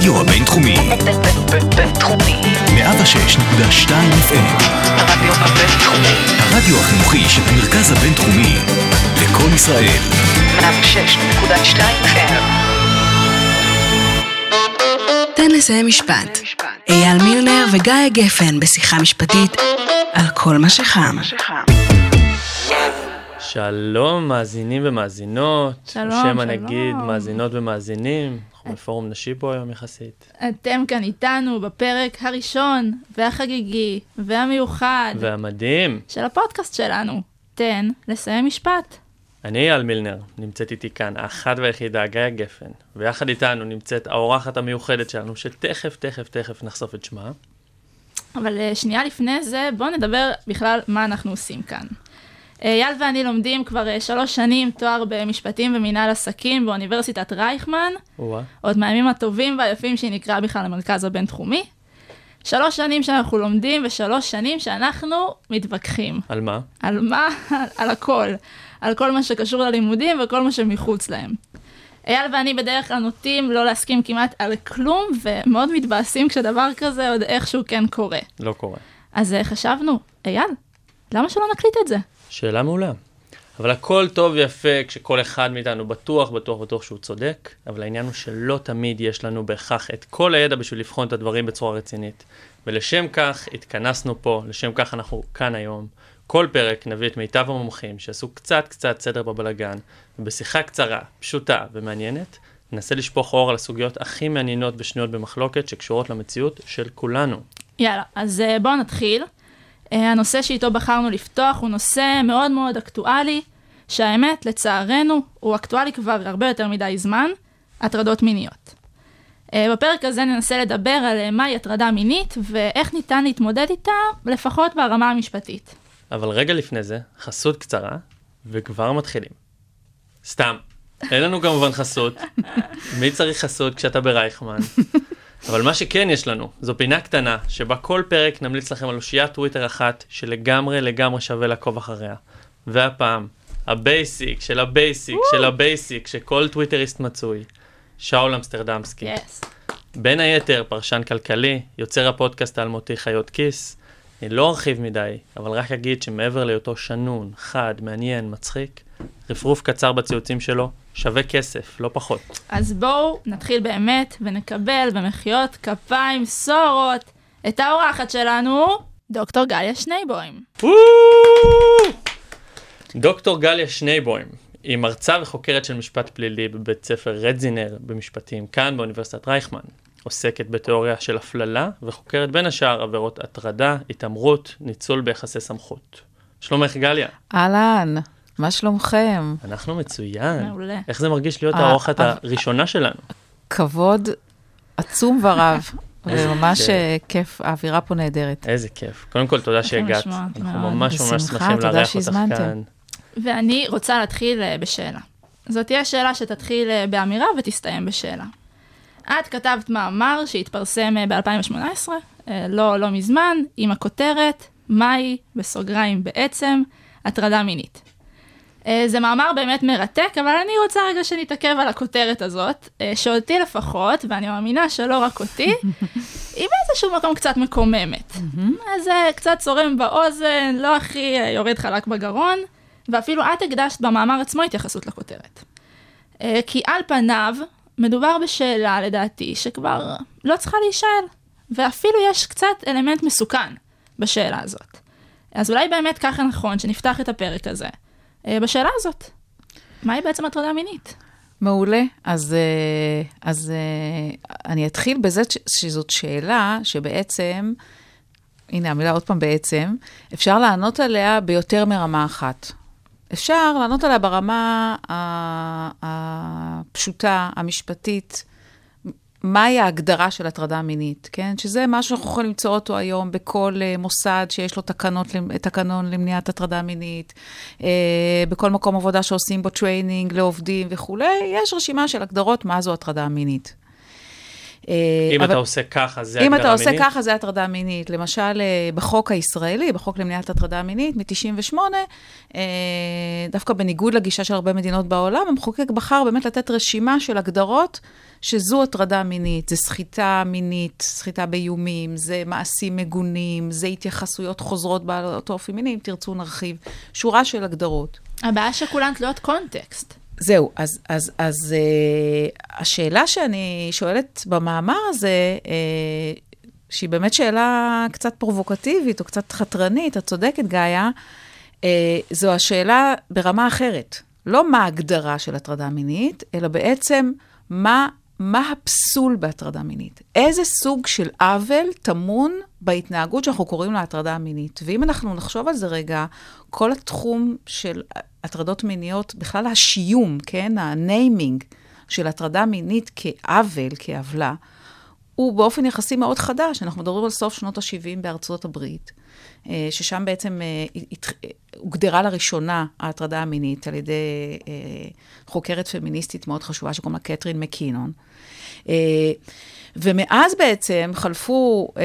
הרדיו הבינתחומי. בינתחומי. 106.2 FM. הרדיו הבינתחומי. הרדיו החינוכי של המרכז הבינתחומי. לקום ישראל. 106.2 FM. תן לסיים משפט. אייל מילנר וגיא גפן בשיחה משפטית על כל מה שחם. שלום, מאזינים ומאזינות. שלום, שם שלום. הנגיד, מאזינות ומאזינים. אנחנו בפורום נשי פה היום יחסית. אתם כאן איתנו בפרק הראשון והחגיגי והמיוחד והמדהים, של הפודקאסט שלנו. תן לסיים משפט. אני אייל מילנר, נמצאת איתי כאן האחת והיחידה גיא גפן, ויחד איתנו נמצאת האורחת המיוחדת שלנו, שתכף, תכף, תכף נחשוף את שמה. אבל אה, שנייה לפני זה, בואו נדבר בכלל מה אנחנו עושים כאן. אה, אייל ואני לומדים כבר אה, שלוש שנים תואר במשפטים ומינהל עסקים באוניברסיטת רייכמן, וואה, עוד מהימים הטובים והיפים שהיא נקראה בכלל למרכז הבינתחומי. שלוש שנים שאנחנו לומדים ושלוש שנים שאנחנו מתווכחים. על מה? על מה? על הכל. על כל מה שקשור ללימודים וכל מה שמחוץ להם. אייל ואני בדרך כלל נוטים לא להסכים כמעט על כלום, ומאוד מתבאסים כשדבר כזה עוד איכשהו כן קורה. לא קורה. אז אה, חשבנו, אייל, למה שלא נקליט את זה? שאלה מעולה. אבל הכל טוב ויפה כשכל אחד מאיתנו בטוח, בטוח, בטוח שהוא צודק, אבל העניין הוא שלא תמיד יש לנו בהכרח את כל הידע בשביל לבחון את הדברים בצורה רצינית. ולשם כך התכנסנו פה, לשם כך אנחנו כאן היום. כל פרק נביא את מיטב המומחים שיעשו קצת קצת סדר בבלגן, ובשיחה קצרה, פשוטה ומעניינת, ננסה לשפוך אור על הסוגיות הכי מעניינות ושנויות במחלוקת שקשורות למציאות של כולנו. יאללה, אז אה, בואו נתחיל. אה, הנושא שאיתו בחרנו לפתוח הוא נושא מאוד מאוד אקטואלי, שהאמת, לצערנו, הוא אקטואלי כבר הרבה יותר מדי זמן, הטרדות מיניות. אה, בפרק הזה ננסה לדבר על אה, מהי הטרדה מינית ואיך ניתן להתמודד איתה, לפחות ברמה המשפטית. אבל רגע לפני זה, חסות קצרה, וכבר מתחילים. סתם. אין לנו כמובן חסות. מי צריך חסות כשאתה ברייכמן? אבל מה שכן יש לנו, זו פינה קטנה, שבה כל פרק נמליץ לכם על אושיית טוויטר אחת, שלגמרי לגמרי שווה לעקוב אחריה. והפעם, ה basic של ה basic של ה basic שכל טוויטריסט מצוי, שאול אמסטרדמסקי. yes. בין היתר, פרשן כלכלי, יוצר הפודקאסט האלמותי חיות כיס. אני לא ארחיב מדי, אבל רק אגיד שמעבר להיותו שנון, חד, מעניין, מצחיק, רפרוף קצר בציוצים שלו שווה כסף, לא פחות. אז בואו נתחיל באמת ונקבל במחיאות כפיים סורות את האורחת שלנו, דוקטור גליה שנייבוים. דוקטור גליה שנייבוים היא מרצה וחוקרת של משפט פלילי בבית ספר רדזינר במשפטים כאן באוניברסיטת רייכמן. עוסקת בתיאוריה של הפללה וחוקרת בין השאר עבירות הטרדה, התעמרות, ניצול ביחסי סמכות. שלומך גליה? אהלן, מה שלומכם? אנחנו מצוין. מעולה. איך זה מרגיש להיות אה, האורחת אה. הראשונה שלנו? כבוד עצום ורב, וממש כיף. אה, כיף, האווירה פה נהדרת. איזה כיף. קודם כל, תודה שהגעת. אנחנו. ממש ממש שמחים תודה לארח אותך. כאן. ואני רוצה להתחיל בשאלה. זאת תהיה שאלה שתתחיל באמירה ותסתיים בשאלה. את כתבת מאמר שהתפרסם ב-2018, לא, לא מזמן, עם הכותרת, מהי, בסוגריים בעצם, הטרדה מינית. אה, זה מאמר באמת מרתק, אבל אני רוצה רגע שנתעכב על הכותרת הזאת, אה, שאותי לפחות, ואני מאמינה שלא רק אותי, היא באיזשהו מקום קצת מקוממת. אז זה קצת צורם באוזן, לא הכי אה, יורד חלק בגרון, ואפילו את הקדשת במאמר עצמו התייחסות לכותרת. אה, כי על פניו, מדובר בשאלה, לדעתי, שכבר לא צריכה להישאל, ואפילו יש קצת אלמנט מסוכן בשאלה הזאת. אז אולי באמת ככה נכון שנפתח את הפרק הזה אה, בשאלה הזאת. מהי בעצם הטרדה מינית? מעולה. אז, אה, אז אה, אני אתחיל בזה שזאת שאלה שבעצם, הנה המילה עוד פעם בעצם, אפשר לענות עליה ביותר מרמה אחת. אפשר לענות עליה ברמה הפשוטה, המשפטית, מהי ההגדרה של הטרדה מינית, כן? שזה משהו שאנחנו יכולים למצוא אותו היום בכל אה, מוסד שיש לו תקנות, תקנון למניעת הטרדה מינית, אה, בכל מקום עבודה שעושים בו training לעובדים וכולי, יש רשימה של הגדרות מה זו הטרדה מינית. אה, אם אבל- אתה עושה ככה, זה אם הגדרה אתה עושה מינית? ככה, זה הטרדה מינית. למשל, אה, בחוק הישראלי, בחוק למניעת הטרדה מינית מ-98, דווקא בניגוד לגישה של הרבה מדינות בעולם, המחוקק בחר באמת לתת רשימה של הגדרות שזו הטרדה מינית. זה סחיטה מינית, סחיטה באיומים, זה מעשים מגונים, זה התייחסויות חוזרות בעלות אופי מיני, אם תרצו נרחיב. שורה של הגדרות. הבעיה שכולן תלויות קונטקסט. זהו, אז, אז, אז uh, השאלה שאני שואלת במאמר הזה, uh, שהיא באמת שאלה קצת פרובוקטיבית או קצת חתרנית, את צודקת, גאיה, uh, זו השאלה ברמה אחרת. לא מה ההגדרה של הטרדה מינית, אלא בעצם מה, מה הפסול בהטרדה מינית. איזה סוג של עוול טמון בהתנהגות שאנחנו קוראים לה הטרדה מינית. ואם אנחנו נחשוב על זה רגע, כל התחום של הטרדות מיניות, בכלל השיום, כן, הניימינג של הטרדה מינית כעוול, כעוולה, הוא באופן יחסי מאוד חדש. אנחנו מדברים על סוף שנות ה-70 בארצות הברית, אה, ששם בעצם אה, אה, הוגדרה לראשונה ההטרדה המינית על ידי חוקרת פמיניסטית מאוד חשובה שקוראים לה קתרין מקינון. ומאז בעצם חלפו אה,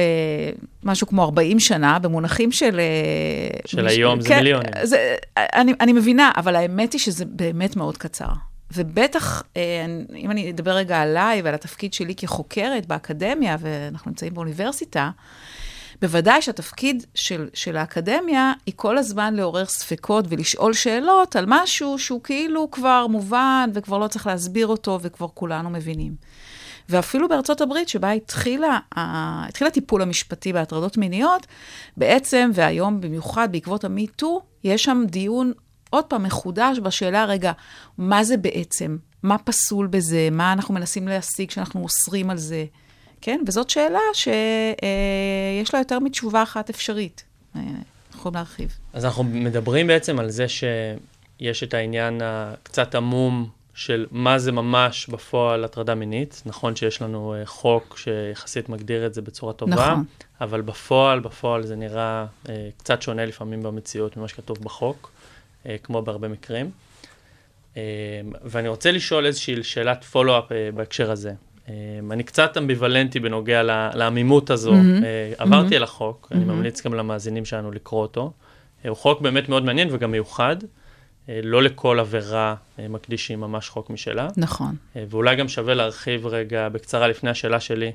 משהו כמו 40 שנה במונחים של... אה, של מש- היום זה כן, מיליונים. זה, אני, אני מבינה, אבל האמת היא שזה באמת מאוד קצר. ובטח, אה, אם אני אדבר רגע עליי ועל התפקיד שלי כחוקרת באקדמיה, ואנחנו נמצאים באוניברסיטה, בוודאי שהתפקיד של, של האקדמיה היא כל הזמן לעורר ספקות ולשאול שאלות על משהו שהוא כאילו כבר מובן וכבר לא צריך להסביר אותו וכבר כולנו מבינים. ואפילו בארצות הברית, שבה התחילה, התחיל הטיפול המשפטי בהטרדות מיניות, בעצם, והיום במיוחד בעקבות המיטו, יש שם דיון עוד פעם מחודש בשאלה, רגע, מה זה בעצם? מה פסול בזה? מה אנחנו מנסים להשיג כשאנחנו אוסרים על זה? כן? וזאת שאלה שיש לה יותר מתשובה אחת אפשרית. אה, יכולים להרחיב. אז אנחנו מדברים בעצם על זה שיש את העניין הקצת עמום של מה זה ממש בפועל הטרדה מינית. נכון שיש לנו אה, חוק שיחסית מגדיר את זה בצורה טובה, נכון. אבל בפועל, בפועל זה נראה אה, קצת שונה לפעמים במציאות ממה שכתוב בחוק, אה, כמו בהרבה מקרים. אה, ואני רוצה לשאול איזושהי שאלת פולו-אפ אה, בהקשר הזה. אה, אני קצת אמביוולנטי בנוגע לעמימות הזו. אה, עברתי על החוק, אני מהמם. ממליץ גם למאזינים שלנו לקרוא אותו. אה, הוא חוק באמת מאוד מעניין וגם מיוחד. אה, לא לכל עבירה אה, מקדישים ממש חוק משלה. נכון. אה, ואולי גם שווה להרחיב רגע בקצרה לפני השאלה שלי,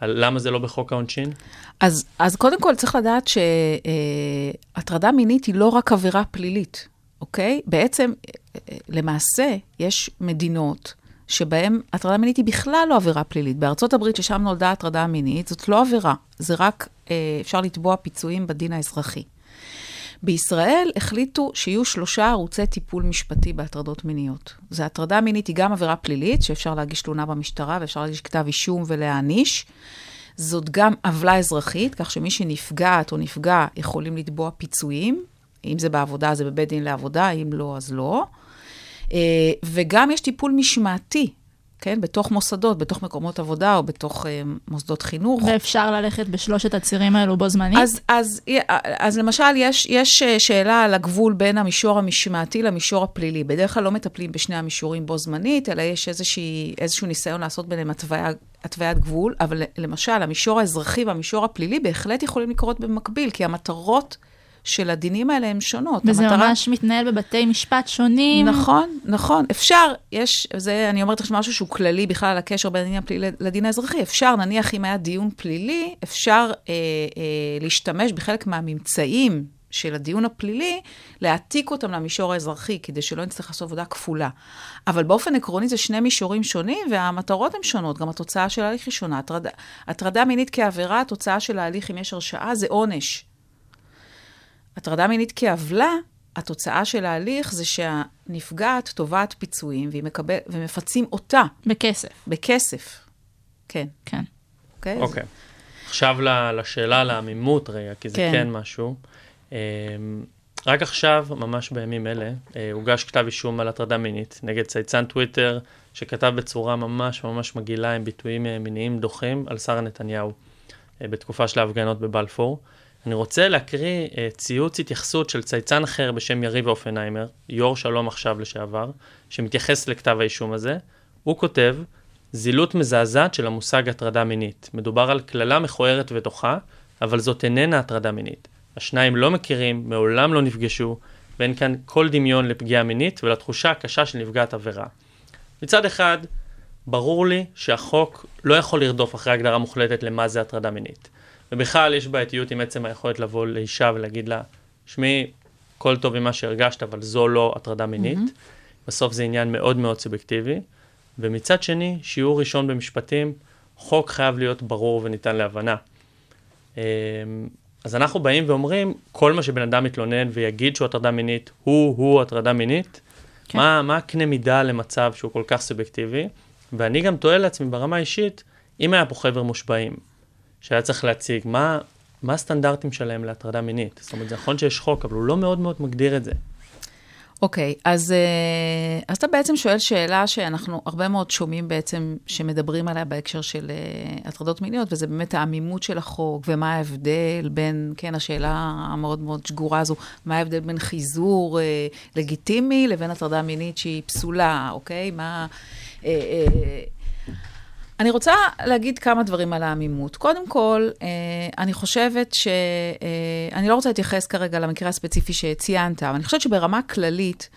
על למה זה לא בחוק העונשין. אז, אז קודם כל צריך לדעת שהטרדה מינית היא לא רק עבירה פלילית, אוקיי? בעצם, אה, למעשה, יש מדינות שבהן הטרדה מינית היא בכלל לא עבירה פלילית. בארצות הברית, ששם נולדה הטרדה מינית, זאת לא עבירה, זה רק, אה, אפשר לתבוע פיצויים בדין האזרחי. בישראל החליטו שיהיו שלושה ערוצי טיפול משפטי בהטרדות מיניות. זה הטרדה מינית היא גם עבירה פלילית, שאפשר להגיש תלונה במשטרה ואפשר להגיש כתב אישום ולהעניש. זאת גם עוולה אזרחית, כך שמי שנפגעת או נפגע יכולים לתבוע פיצויים. אם זה בעבודה, זה בבית דין לעבודה, אם לא, אז לא. אה, וגם יש טיפול משמעתי, כן? בתוך מוסדות, בתוך מקומות עבודה או בתוך אה, מוסדות חינוך. ואפשר ללכת בשלושת הצירים האלו בו זמנית? אז, אז, אז למשל, יש, יש אה, שאלה על הגבול בין המישור המשמעתי למישור הפלילי. בדרך כלל לא מטפלים בשני המישורים בו זמנית, אלא יש איזושהי, איזשהו ניסיון לעשות ביניהם התוויה, התוויית גבול, אבל למשל, המישור האזרחי והמישור הפלילי בהחלט יכולים לקרות במקביל, כי המטרות של הדינים האלה הן שונות. וזה המטרה... ממש מתנהל בבתי משפט שונים. נכון, נכון. אפשר, יש, זה, אני אומרת עכשיו משהו שהוא כללי בכלל על הקשר בין הדין הפלילי לדין האזרחי. אפשר, נניח אם היה דיון פלילי, אפשר אה, אה, להשתמש בחלק מהממצאים של הדיון הפלילי, להעתיק אותם למישור האזרחי, כדי שלא נצטרך לעשות עבודה כפולה. אבל באופן עקרוני זה שני מישורים שונים, והמטרות הן שונות, גם התוצאה של ההליך היא שונה. הטרדה, מינית כעבירה, התוצאה של ההליך, אם יש הרשעה, זה עונש. הטרדה מינית כעוולה, התוצאה של ההליך זה שהנפגעת תובעת פיצויים והיא מקבל, ומפצים אותה בכסף. בכסף. כן, כן. אוקיי? אוקיי. עכשיו ל- לשאלה על העמימות רגע, כי זה כן. כן משהו. אמ, רק עכשיו, ממש בימים אלה, אה, הוגש כתב אישום על הטרדה מינית נגד צייצן טוויטר, שכתב בצורה ממש ממש מגעילה עם ביטויים אה, מיניים דוחים על שרה נתניהו, אה, בתקופה של ההפגנות בבלפור. אני רוצה להקריא אה, ציוץ התייחסות של צייצן אחר בשם יריב אופנהיימר, יו"ר שלום עכשיו לשעבר, שמתייחס לכתב האישום הזה. הוא כותב, זילות מזעזעת של המושג הטרדה מינית. מדובר על קללה מכוערת ודוחה, אבל זאת איננה הטרדה מינית. השניים לא מכירים, מעולם לא נפגשו, ואין כאן כל דמיון לפגיעה מינית ולתחושה הקשה של נפגעת עבירה. מצד אחד, ברור לי שהחוק לא יכול לרדוף אחרי הגדרה מוחלטת למה זה הטרדה מינית. ובכלל יש בעייתיות עם עצם היכולת לבוא לאישה ולהגיד לה, שמעי, הכל טוב עם מה שהרגשת, אבל זו לא הטרדה מינית. Mm-hmm. בסוף זה עניין מאוד מאוד סובייקטיבי. ומצד שני, שיעור ראשון במשפטים, חוק חייב להיות ברור וניתן להבנה. אמ, אז אנחנו באים ואומרים, כל מה שבן אדם מתלונן ויגיד שהוא הטרדה מינית, הוא-הוא הטרדה מינית, כן. מה, מה הקנה מידה למצב שהוא כל כך סובייקטיבי? ואני גם תוהה לעצמי ברמה האישית, אם היה פה חבר מושבעים, שהיה צריך להציג, מה, מה הסטנדרטים שלהם להטרדה מינית? זאת אומרת, זה נכון שיש חוק, אבל הוא לא מאוד מאוד מגדיר את זה. אוקיי, okay, אז, אה, אז אתה בעצם שואל שאלה שאנחנו הרבה מאוד שומעים בעצם, שמדברים עליה בהקשר של uh, הטרדות מיניות, וזה באמת העמימות של החוק, ומה ההבדל בין, כן, השאלה המאוד מאוד שגורה הזו, מה ההבדל בין חיזור uh, לגיטימי לבין הטרדה מינית שהיא פסולה, אוקיי? מה... Uh, uh, אני רוצה להגיד כמה דברים על העמימות. קודם כל, אה, אני חושבת ש... אה, אני לא רוצה להתייחס כרגע למקרה הספציפי שציינת, אבל אני חושבת שברמה כללית,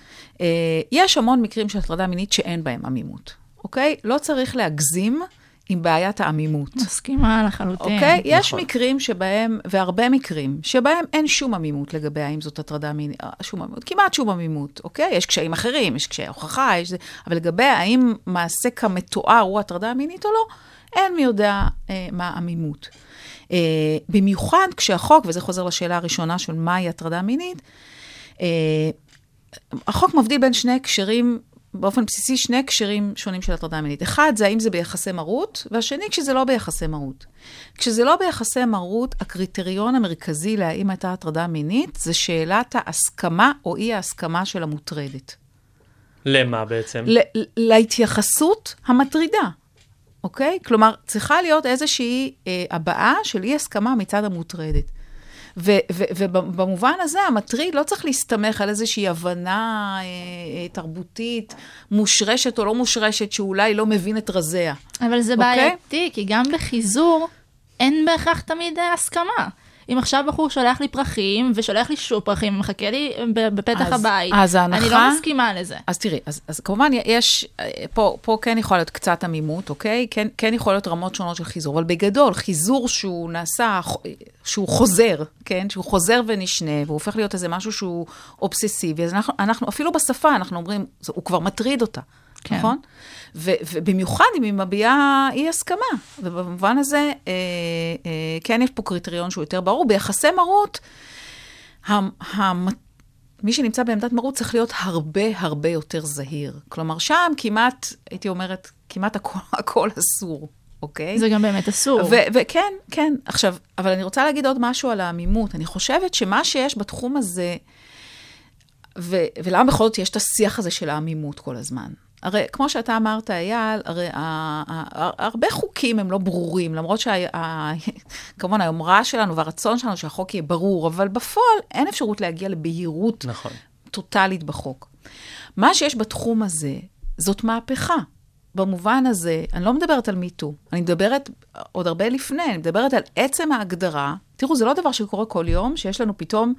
אה, יש המון מקרים של הטרדה מינית שאין בהם עמימות, אוקיי? לא צריך להגזים עם בעיית העמימות. מסכימה לחלוטין. אוקיי? Okay? יש מקרים שבהם, והרבה מקרים, שבהם אין שום עמימות לגבי האם זאת הטרדה מינית, אה, שום עמימות, כמעט שום עמימות, אוקיי? יש קשיים אחרים, יש קשיי הוכחה, יש זה, אבל לגבי האם מעשה כמתואר הוא הטרדה מינית או לא, אין מי יודע אה, מה עמימות. אה, במיוחד כשהחוק, וזה חוזר לשאלה הראשונה של מהי הטרדה מינית, אה, החוק מבדיל בין שני הקשרים באופן בסיסי שני הקשרים שונים של הטרדה מינית. אחד זה האם זה ביחסי מרות, והשני כשזה לא ביחסי מרות. כשזה לא ביחסי מרות, הקריטריון המרכזי להאם הייתה הטרדה מינית זה שאלת ההסכמה או אי ההסכמה של המוטרדת. למה בעצם? ל- להתייחסות המטרידה, אוקיי? כלומר, צריכה להיות איזושהי אה, הבעה של אי הסכמה מצד המוטרדת. ובמובן הזה, המטריד לא צריך להסתמך על איזושהי הבנה אה, אה, תרבותית מושרשת או לא מושרשת, שאולי לא מבין את רזיה. אבל זה אוקיי? בעייתי, כי גם בחיזור אין בהכרח תמיד אה, הסכמה. אם עכשיו בחור שולח לי פרחים, ושולח לי שוב פרחים, ומחכה לי בפתח אז, הבית, אז ההנחה, אני לא מסכימה לזה. אז תראי, אז, אז כמובן יש, פה, פה כן יכול להיות קצת עמימות, אוקיי? כן, כן יכול להיות רמות שונות של חיזור, אבל בגדול, חיזור שהוא נעשה, שהוא חוזר, כן? שהוא חוזר ונשנה, והוא הופך להיות איזה משהו שהוא אובססיבי, אז אנחנו, אנחנו אפילו בשפה, אנחנו אומרים, הוא כבר מטריד אותה, כן. נכון? ו, ובמיוחד אם היא מביעה אי הסכמה. ובמובן הזה, אה, אה, כן יש פה קריטריון שהוא יותר ברור. ביחסי מרות, המ, המ, מי שנמצא בעמדת מרות צריך להיות הרבה הרבה יותר זהיר. כלומר, שם כמעט, הייתי אומרת, כמעט הכל, הכל אסור. אוקיי? זה גם באמת אסור. וכן, כן. עכשיו, אבל אני רוצה להגיד עוד משהו על העמימות. אני חושבת שמה שיש בתחום הזה, ו- ולמה בכל זאת יש את השיח הזה של העמימות כל הזמן? הרי כמו שאתה אמרת, אייל, הרי הרבה חוקים הם לא ברורים, למרות שכמובן היומרה שלנו והרצון שלנו שהחוק יהיה ברור, אבל בפועל אין אפשרות להגיע לבהירות נכון. טוטאלית בחוק. מה שיש בתחום הזה, זאת מהפכה. במובן הזה, אני לא מדברת על מיטו, אני מדברת עוד הרבה לפני, אני מדברת על עצם ההגדרה. תראו, זה לא דבר שקורה כל יום, שיש לנו פתאום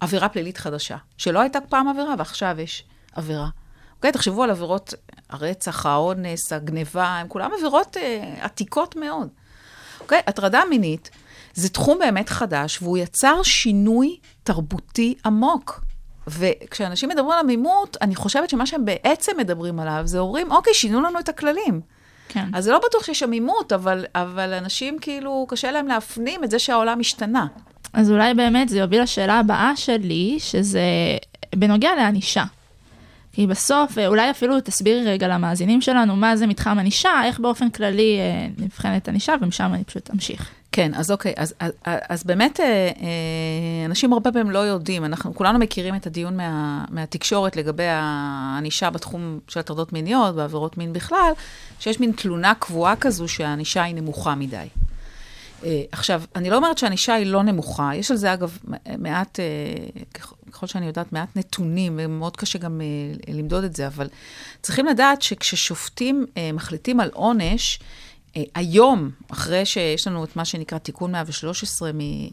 עבירה פלילית חדשה, שלא הייתה פעם עבירה ועכשיו יש עבירה. אוקיי, תחשבו על עבירות הרצח, האונס, הגניבה, הן כולן עבירות אה, עתיקות מאוד. אוקיי, הטרדה מינית זה תחום באמת חדש, והוא יצר שינוי תרבותי עמוק. וכשאנשים מדברים על עמימות, אני חושבת שמה שהם בעצם מדברים עליו, זה אומרים, אוקיי, שינו לנו את הכללים. כן. אז זה לא בטוח שיש עמימות, אבל, אבל אנשים כאילו, קשה להם להפנים את זה שהעולם השתנה. אז אולי באמת זה יוביל לשאלה הבאה שלי, שזה בנוגע לענישה. כי בסוף, אה, אולי אפילו תסבירי רגע למאזינים שלנו מה זה מתחם ענישה, איך באופן כללי אה, נבחנת ענישה, ומשם אני פשוט אמשיך. כן, אז אוקיי, אז, אז, אז באמת אה, אנשים הרבה פעמים לא יודעים, אנחנו כולנו מכירים את הדיון מה, מהתקשורת לגבי הענישה בתחום של הטרדות מיניות ועבירות מין בכלל, שיש מין תלונה קבועה כזו שהענישה היא נמוכה מדי. עכשיו, אני לא אומרת שהענישה היא לא נמוכה, יש על זה אגב מעט, ככל שאני יודעת, מעט נתונים, ומאוד קשה גם אה, למדוד את זה, אבל צריכים לדעת שכששופטים אה, מחליטים על עונש, אה, היום, אחרי שיש לנו את מה שנקרא תיקון 113, מ, מ,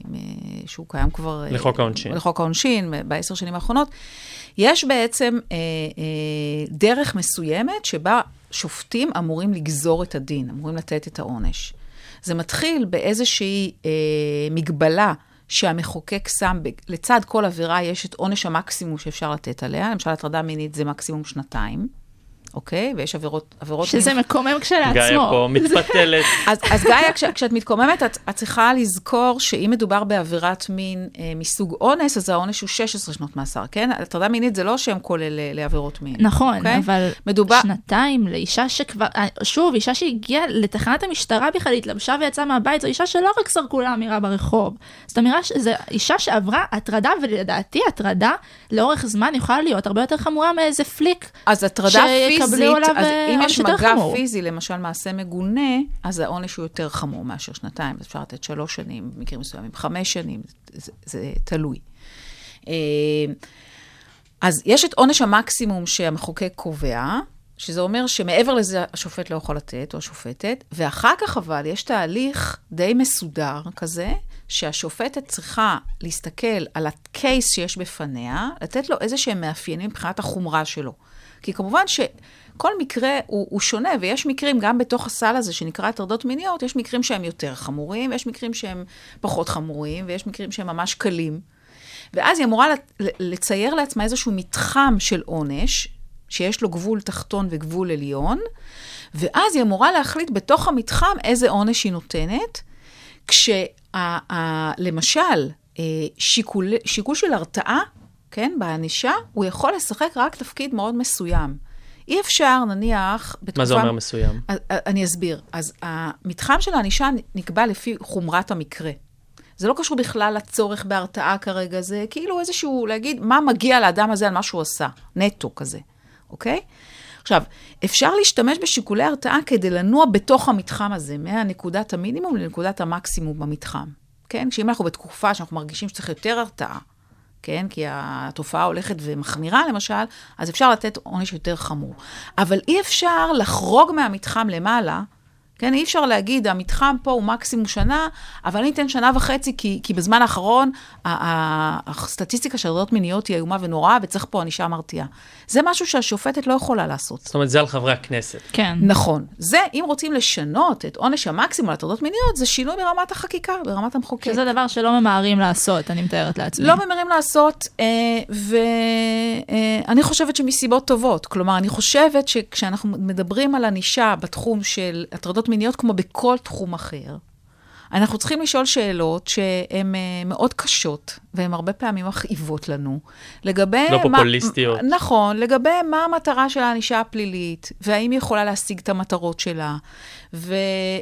שהוא קיים כבר... אה, לחוק העונשין. לחוק העונשין, בעשר שנים האחרונות, יש בעצם אה, אה, דרך מסוימת שבה שופטים אמורים לגזור את הדין, אמורים לתת את העונש. זה מתחיל באיזושהי אה, מגבלה שהמחוקק שם, ב- לצד כל עבירה יש את עונש המקסימום שאפשר לתת עליה, למשל הטרדה מינית זה מקסימום שנתיים, אוקיי? ויש עבירות... עבירות שזה מין- מקומם כשלעצמו. גיא פה מתפתלת. אז, אז גיא, כש, כשאת מתקוממת, את, את צריכה לזכור שאם מדובר בעבירת מין אה, מסוג אונס, אז העונש הוא 16 שנות מאסר, כן? הטרדה מינית זה לא שם כולל ל- לעבירות מין. נכון, אוקיי? אבל מדובר... שנתיים לאישה שכבר, אה, שוב, אישה שהגיעה לתחנת המשטרה בכלל, התלבשה ויצאה מהבית, זו אישה שלא רק זרקו לה אמירה ברחוב. זאת אמירה, ש- זו אישה שעברה הטרדה, ולדעתי הטרדה לאורך זמן יכולה להיות הרבה יותר חמורה מאיזה פליק. אז הטרדה שיקבלו עליו, אז אה, אם יש מגע חמור. פיזי, למשל מעשה מגונה, אז העונש הוא יותר חמור מאשר שנתיים. אפשר לתת שלוש שנים, במקרים מסוימים חמש שנים, זה, זה תלוי. אה, אז יש את עונש המקסימום שהמחוקק קובע, שזה אומר שמעבר לזה השופט לא יכול לתת, או השופטת, ואחר כך אבל יש תהליך די מסודר כזה, שהשופטת צריכה להסתכל על הקייס שיש בפניה, לתת לו איזה שהם מאפיינים מבחינת החומרה שלו. כי כמובן שכל מקרה הוא, הוא שונה, ויש מקרים, גם בתוך הסל הזה שנקרא הטרדות מיניות, יש מקרים שהם יותר חמורים, ויש מקרים שהם פחות חמורים, ויש מקרים שהם ממש קלים. ואז היא אמורה לצייר לעצמה איזשהו מתחם של עונש, שיש לו גבול תחתון וגבול עליון, ואז היא אמורה להחליט בתוך המתחם איזה עונש היא נותנת, כשלמשל, שיקול, שיקול של הרתעה, כן, בענישה, הוא יכול לשחק רק תפקיד מאוד מסוים. אי אפשר, נניח, בתקופה... מה זה אומר מסוים? אז- אני אסביר. אז המתחם של הענישה נקבע לפי חומרת המקרה. זה לא קשור בכלל לצורך בהרתעה כרגע, זה כאילו איזשהו, להגיד מה מגיע לאדם הזה על מה שהוא עשה, נטו כזה, אוקיי? עכשיו, אפשר להשתמש בשיקולי הרתעה כדי לנוע בתוך המתחם הזה, מהנקודת המינימום לנקודת המקסימום במתחם, כן? שאם אנחנו בתקופה שאנחנו מרגישים שצריך יותר הרתעה, כן? כי התופעה הולכת ומחמירה, למשל, אז אפשר לתת עונש יותר חמור. אבל אי אפשר לחרוג מהמתחם למעלה, כן? אי אפשר להגיד, המתחם פה הוא מקסימום שנה, אבל אני אתן שנה וחצי, כי, כי בזמן האחרון הסטטיסטיקה של הטרדות מיניות היא איומה ונוראה, וצריך פה ענישה מרתיעה. זה משהו שהשופטת לא יכולה לעשות. זאת אומרת, זה על חברי הכנסת. כן. נכון. זה, אם רוצים לשנות את עונש המקסימום על הטרדות מיניות, זה שינוי ברמת החקיקה, ברמת המחוקק. שזה דבר שלא ממהרים לעשות, אני מתארת לעצמי. לא ממהרים לעשות, אה, ואני חושבת שמסיבות טובות. כלומר, אני חושבת שכשאנחנו מדברים על ענישה בתחום של הטרדות מיניות, כמו בכל תחום אחר, אנחנו צריכים לשאול שאלות שהן אה, מאוד קשות, והן הרבה פעמים מכאיבות לנו, לגבי... לא מה- פופוליסטיות. נכון, לגבי מה המטרה של הענישה הפלילית, והאם היא יכולה להשיג את המטרות שלה. ו...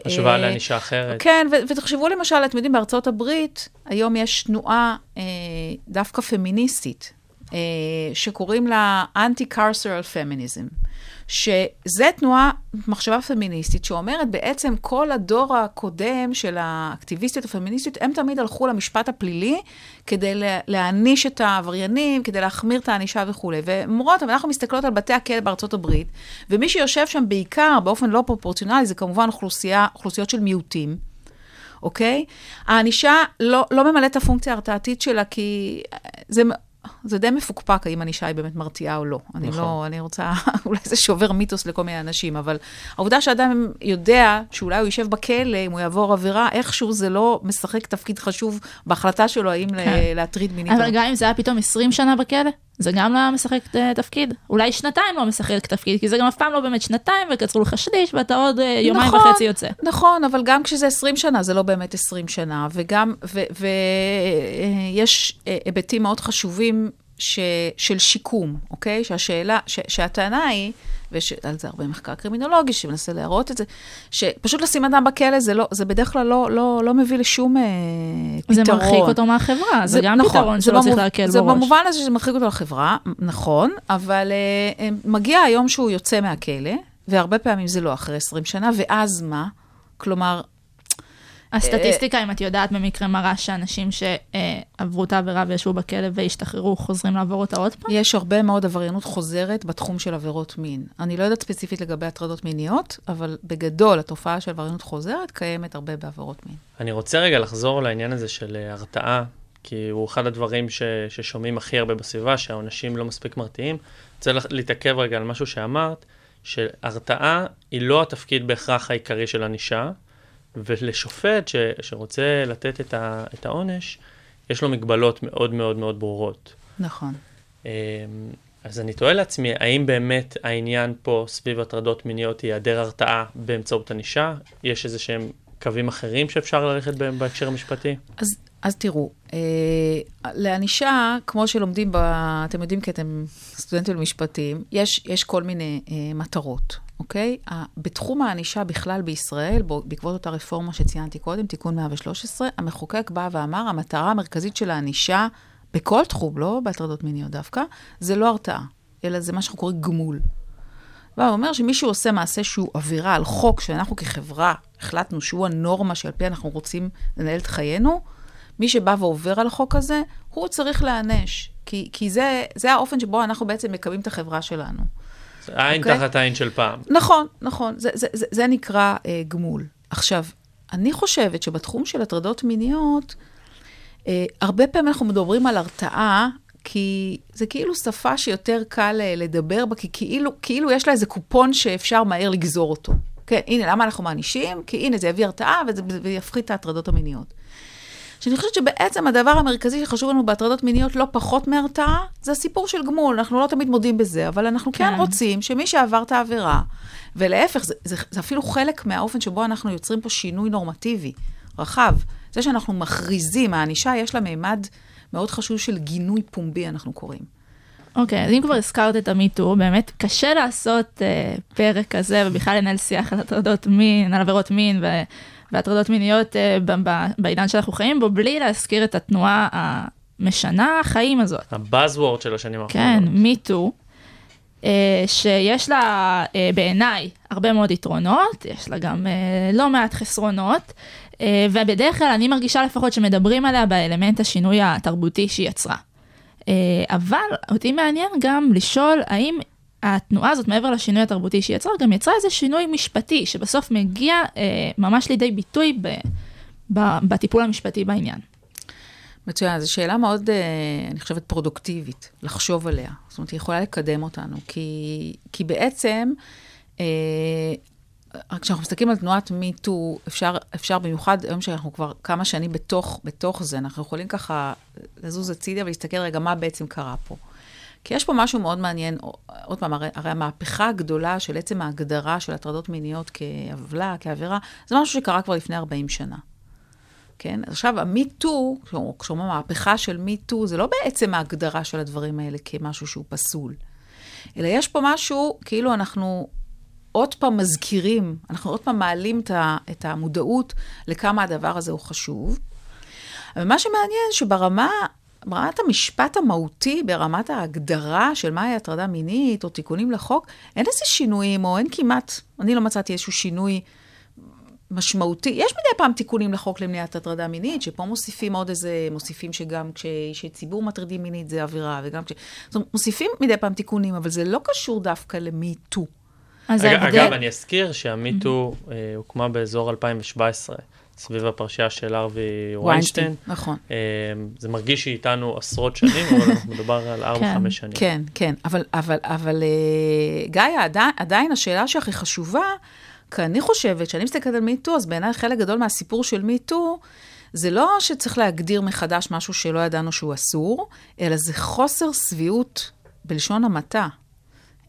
השוואה אה, לענישה אחרת. כן, ו- ותחשבו למשל, אתם יודעים, בארצות הברית, היום יש תנועה אה, דווקא פמיניסטית, אה, שקוראים לה Anti-Carceral Feminism, שזה תנועה, מחשבה פמיניסטית, שאומרת בעצם כל הדור הקודם של האקטיביסטיות הפמיניסטיות, הם תמיד הלכו למשפט הפלילי כדי לה- להעניש את העבריינים, כדי להחמיר את הענישה וכולי. והן אומרות, אבל אנחנו מסתכלות על בתי הכלא בארצות הברית, ומי שיושב שם בעיקר, באופן לא פרופורציונלי, זה כמובן אוכלוסייה, אוכלוסיות של מיעוטים. אוקיי? הענישה לא, לא ממלאת את הפונקציה ההרתעתית שלה, כי זה, זה די מפוקפק האם ענישה היא באמת מרתיעה או לא. אני נכון. לא, אני רוצה, אולי זה שובר מיתוס לכל מיני אנשים, אבל העובדה שאדם יודע שאולי הוא יישב בכלא, אם הוא יעבור עבירה, איכשהו זה לא משחק תפקיד חשוב בהחלטה שלו האם כן. להטריד מינית. או אבל לא. גם אם זה היה פתאום 20 שנה בכלא, זה גם לא משחק אה, תפקיד. אולי שנתיים לא משחק תפקיד, כי זה גם אף פעם לא באמת שנתיים, וקצרו לך שליש, ואתה עוד אה, יומיים נכון, וחצי יוצא. נכון, אבל גם כשזה 20 שנה, זה לא באמת 20 שנה, וגם, ויש היבטים מאוד חשובים ש, של שיקום, אוקיי? שהשאלה, ש, שהטענה היא, ויש על זה הרבה מחקר קרימינולוגי שמנסה להראות את זה, שפשוט לשים אדם בכלא זה, לא, זה בדרך כלל לא, לא, לא מביא לשום אה, זה פתרון. מרחיק אותו מהחברה, זה גם נכון, פתרון זה שלא צריך להקל זה בראש. במובן הזה שזה מרחיק אותו לחברה, נכון, אבל אה, אה, מגיע היום שהוא יוצא מהכלא, והרבה פעמים זה לא אחרי 20 שנה, ואז מה? כלומר, הסטטיסטיקה, אם את יודעת, במקרה מראה שאנשים שעברו את העבירה וישבו בכלא והשתחררו, חוזרים לעבור אותה עוד פעם? יש הרבה מאוד עבריינות חוזרת בתחום של עבירות מין. אני לא יודעת ספציפית לגבי הטרדות מיניות, אבל בגדול, התופעה של עבריינות חוזרת קיימת הרבה בעבירות מין. אני רוצה רגע לחזור לעניין הזה של אה, הרתעה, כי הוא אחד הדברים ש, ששומעים הכי הרבה בסביבה, שהעונשים לא מספיק מרתיעים. רוצה לח- להתעכב רגע על משהו שאמרת, שהרתעה היא לא התפקיד בהכרח העיקרי של ענישה, ולשופט ש, שרוצה לתת את, ה, את העונש, יש לו מגבלות מאוד מאוד מאוד ברורות. נכון. אמ, אז אני תוהה לעצמי, האם באמת העניין פה סביב הטרדות מיניות היא היעדר הרתעה באמצעות ענישה? יש איזה שהם קווים אחרים שאפשר ללכת בהם בהקשר המשפטי? אז, אז תראו, אה, לענישה, כמו שלומדים, ב, אתם יודעים כי אתם סטודנטים למשפטים, יש, יש כל מיני אה, מטרות, אוקיי? בתחום הענישה בכלל בישראל, בו- בעקבות אותה רפורמה שציינתי קודם, תיקון 113, המחוקק בא ואמר, המטרה המרכזית של הענישה, בכל תחום, לא בהטרדות מיניות דווקא, זה לא הרתעה, אלא זה מה שאנחנו קוראים גמול. בא ואומר שמישהו עושה מעשה שהוא עבירה על חוק שאנחנו כחברה החלטנו שהוא הנורמה שעל פי אנחנו רוצים לנהל את חיינו, מי שבא ועובר על החוק הזה, הוא צריך להיענש. כי, כי זה, זה האופן שבו אנחנו בעצם מקיימים את החברה שלנו. עין אוקיי. תחת עין של פעם. נכון, נכון, זה, זה, זה, זה נקרא אה, גמול. עכשיו, אני חושבת שבתחום של הטרדות מיניות, אה, הרבה פעמים אנחנו מדברים על הרתעה, כי זה כאילו שפה שיותר קל אה, לדבר בה, כי כאילו, כאילו יש לה איזה קופון שאפשר מהר לגזור אותו. כן, הנה, למה אנחנו מענישים? כי הנה, זה יביא הרתעה וזה, ויפחית את ההטרדות המיניות. שאני חושבת שבעצם הדבר המרכזי שחשוב לנו בהטרדות מיניות לא פחות מהרתעה, זה הסיפור של גמול. אנחנו לא תמיד מודים בזה, אבל אנחנו כן, כן. רוצים שמי שעבר את העבירה, ולהפך, זה, זה, זה אפילו חלק מהאופן שבו אנחנו יוצרים פה שינוי נורמטיבי, רחב. זה שאנחנו מכריזים, הענישה יש לה מימד מאוד חשוב של גינוי פומבי, אנחנו קוראים. אוקיי, אז אם כבר הזכרת את המיטו, באמת קשה לעשות אה, פרק כזה, ובכלל לנהל שיח על הטרדות מין, על עבירות מין והטרדות מיניות אה, בעידן שאנחנו חיים בו, בלי להזכיר את התנועה המשנה החיים הזאת. הבאזוורד של השנים האחרונות. כן, מיטו, שיש לה אה, בעיניי הרבה מאוד יתרונות, יש לה גם אה, לא מעט חסרונות, אה, ובדרך כלל אני מרגישה לפחות שמדברים עליה באלמנט השינוי התרבותי שהיא יצרה. אה, אבל אותי מעניין גם לשאול האם התנועה הזאת, מעבר לשינוי התרבותי שהיא יצרה, גם יצרה איזה שינוי משפטי, שבסוף מגיע אה, ממש לידי ביטוי ב, ב, בטיפול המשפטי בעניין. מצוין, זו שאלה מאוד, אה, אני חושבת, פרודוקטיבית, לחשוב עליה. זאת אומרת, היא יכולה לקדם אותנו, כי, כי בעצם, אה, כשאנחנו מסתכלים על תנועת מיטו, אפשר, אפשר במיוחד, היום שאנחנו כבר כמה שנים בתוך, בתוך זה, אנחנו יכולים ככה לזוז הצידה ולהסתכל רגע מה בעצם קרה פה. כי יש פה משהו מאוד מעניין, עוד פעם, הרי, הרי המהפכה הגדולה של עצם ההגדרה של הטרדות מיניות כעוולה, כעבירה, זה משהו שקרה כבר לפני 40 שנה. כן? אז עכשיו, המיטו, כשאומרים המהפכה של מיטו, זה לא בעצם ההגדרה של הדברים האלה כמשהו שהוא פסול, אלא יש פה משהו, כאילו אנחנו עוד פעם מזכירים, אנחנו עוד פעם מעלים את, המודעות לכמה הדבר הזה הוא חשוב. אבל מה שמעניין, שברמה, ברמת המשפט המהותי, ברמת ההגדרה של מהי הטרדה מינית או תיקונים לחוק, אין איזה שינויים, או אין כמעט, אני לא מצאתי איזשהו שינוי משמעותי. יש מדי פעם תיקונים לחוק למניעת הטרדה מינית, שפה מוסיפים עוד איזה, מוסיפים שגם כשאישי ציבור מטרידים מינית זה עבירה, וגם כש... זאת אומרת, מוסיפים מדי פעם תיקונים, אבל זה לא קשור דווקא למי-טו. אז אגב, ההבדל... אגב, אני אזכיר שהמיטו אה, הוקמה באזור 2017, סביב הפרשייה של ארווי ויינשטיין. נכון. אה, זה מרגיש שהיא איתנו עשרות שנים, אבל אנחנו מדבר על 4-5 כן, שנים. כן, כן, אבל, אבל, אבל אה, גיא, עדיין, עדיין השאלה שהכי חשובה, כי אני חושבת, כשאני מסתכלת על מיטו, אז בעיניי חלק גדול מהסיפור של מיטו, זה לא שצריך להגדיר מחדש משהו שלא ידענו שהוא אסור, אלא זה חוסר שביעות, בלשון המעטה,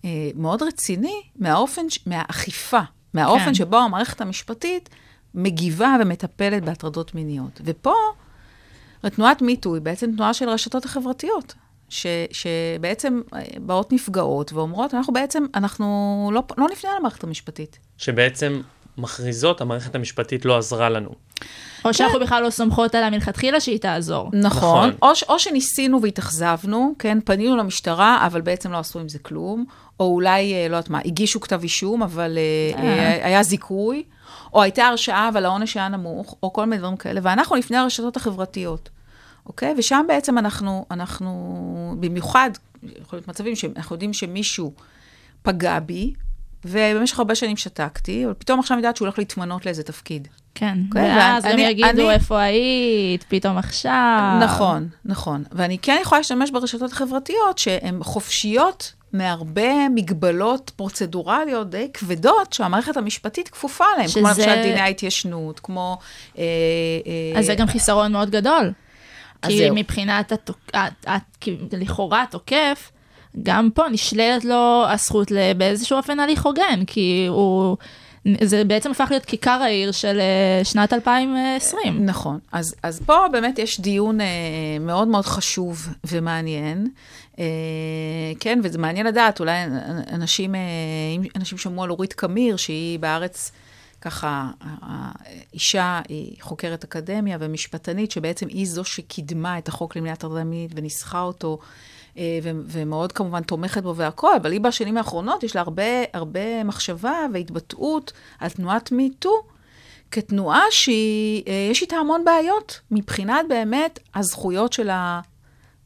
אה, מאוד רציני מהאופן, מהאכיפה, מהאופן כן. שבו המערכת המשפטית מגיבה ומטפלת בהטרדות מיניות. ופה, תנועת מיטו היא בעצם תנועה של הרשתות החברתיות, ש, שבעצם אה, באות נפגעות ואומרות, אנחנו בעצם, אנחנו לא, לא נפנה למערכת המשפטית. שבעצם מכריזות, המערכת המשפטית לא עזרה לנו. או שאנחנו בכלל לא סומכות עליה מלכתחילה שהיא תעזור. נכון. נכון. או, ש- או שניסינו והתאכזבנו, כן, פנינו למשטרה, אבל בעצם לא עשו עם זה כלום, או אולי, אה, לא יודעת מה, הגישו כתב אישום, אבל אה. אה, היה זיכוי, או הייתה הרשעה, אבל העונש היה נמוך, או כל מיני דברים כאלה, ואנחנו לפני הרשתות החברתיות, אוקיי? ושם בעצם אנחנו, אנחנו, במיוחד, יכול להיות מצבים שאנחנו יודעים שמישהו פגע בי, ובמשך הרבה שנים שתקתי, אבל פתאום עכשיו אני יודעת שהוא הולך להתמנות לאיזה תפקיד. כן, אוקיי? ואז הם יגידו אני- איפה היית, פתאום עכשיו. נכון, נכון. ואני כן יכולה להשתמש ברשתות החברתיות שהן חופשיות מהרבה מגבלות פרוצדורליות די כבדות שהמערכת המשפטית כפופה להן, כמו שזה- למשל דיני ההתיישנות, כמו... אה, אה, אז זה גם חיסרון מאוד גדול. כי זהו. מבחינת התוק... ה- ה- כי לכאורה התוקף, גם פה נשללת לו הזכות באיזשהו אופן הליך הוגן, כי הוא... זה בעצם הפך להיות כיכר העיר של אה, שנת 2020. נכון. אז, אז פה באמת יש דיון אה, מאוד מאוד חשוב ומעניין. אה, כן, וזה מעניין לדעת, אולי אנשים, אה, אנשים שמעו על אורית קמיר, שהיא בארץ, ככה, האישה היא חוקרת אקדמיה ומשפטנית, שבעצם היא זו שקידמה את החוק למניעת הטרדה מינית וניסחה אותו. אה, ומאוד כמובן תומכת בו והכול, אבל היא בשנים האחרונות, יש לה הרבה, הרבה מחשבה והתבטאות על תנועת מיטו, כתנועה שיש איתה המון בעיות, מבחינת באמת הזכויות של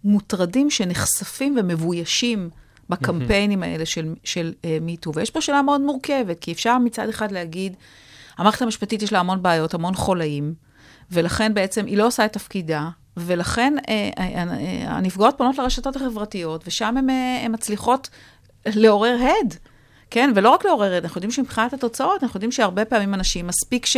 המוטרדים שנחשפים ומבוישים בקמפיינים האלה של, של uh, מיטו. ויש פה שאלה מאוד מורכבת, כי אפשר מצד אחד להגיד, המערכת המשפטית יש לה המון בעיות, המון חולאים, ולכן בעצם היא לא עושה את תפקידה, ולכן אה, אה, אה, הנפגעות פונות לרשתות החברתיות, ושם אה, הן מצליחות לעורר הד. כן, ולא רק לעורר הד, אנחנו יודעים שמבחינת התוצאות, אנחנו יודעים שהרבה פעמים אנשים, מספיק ש,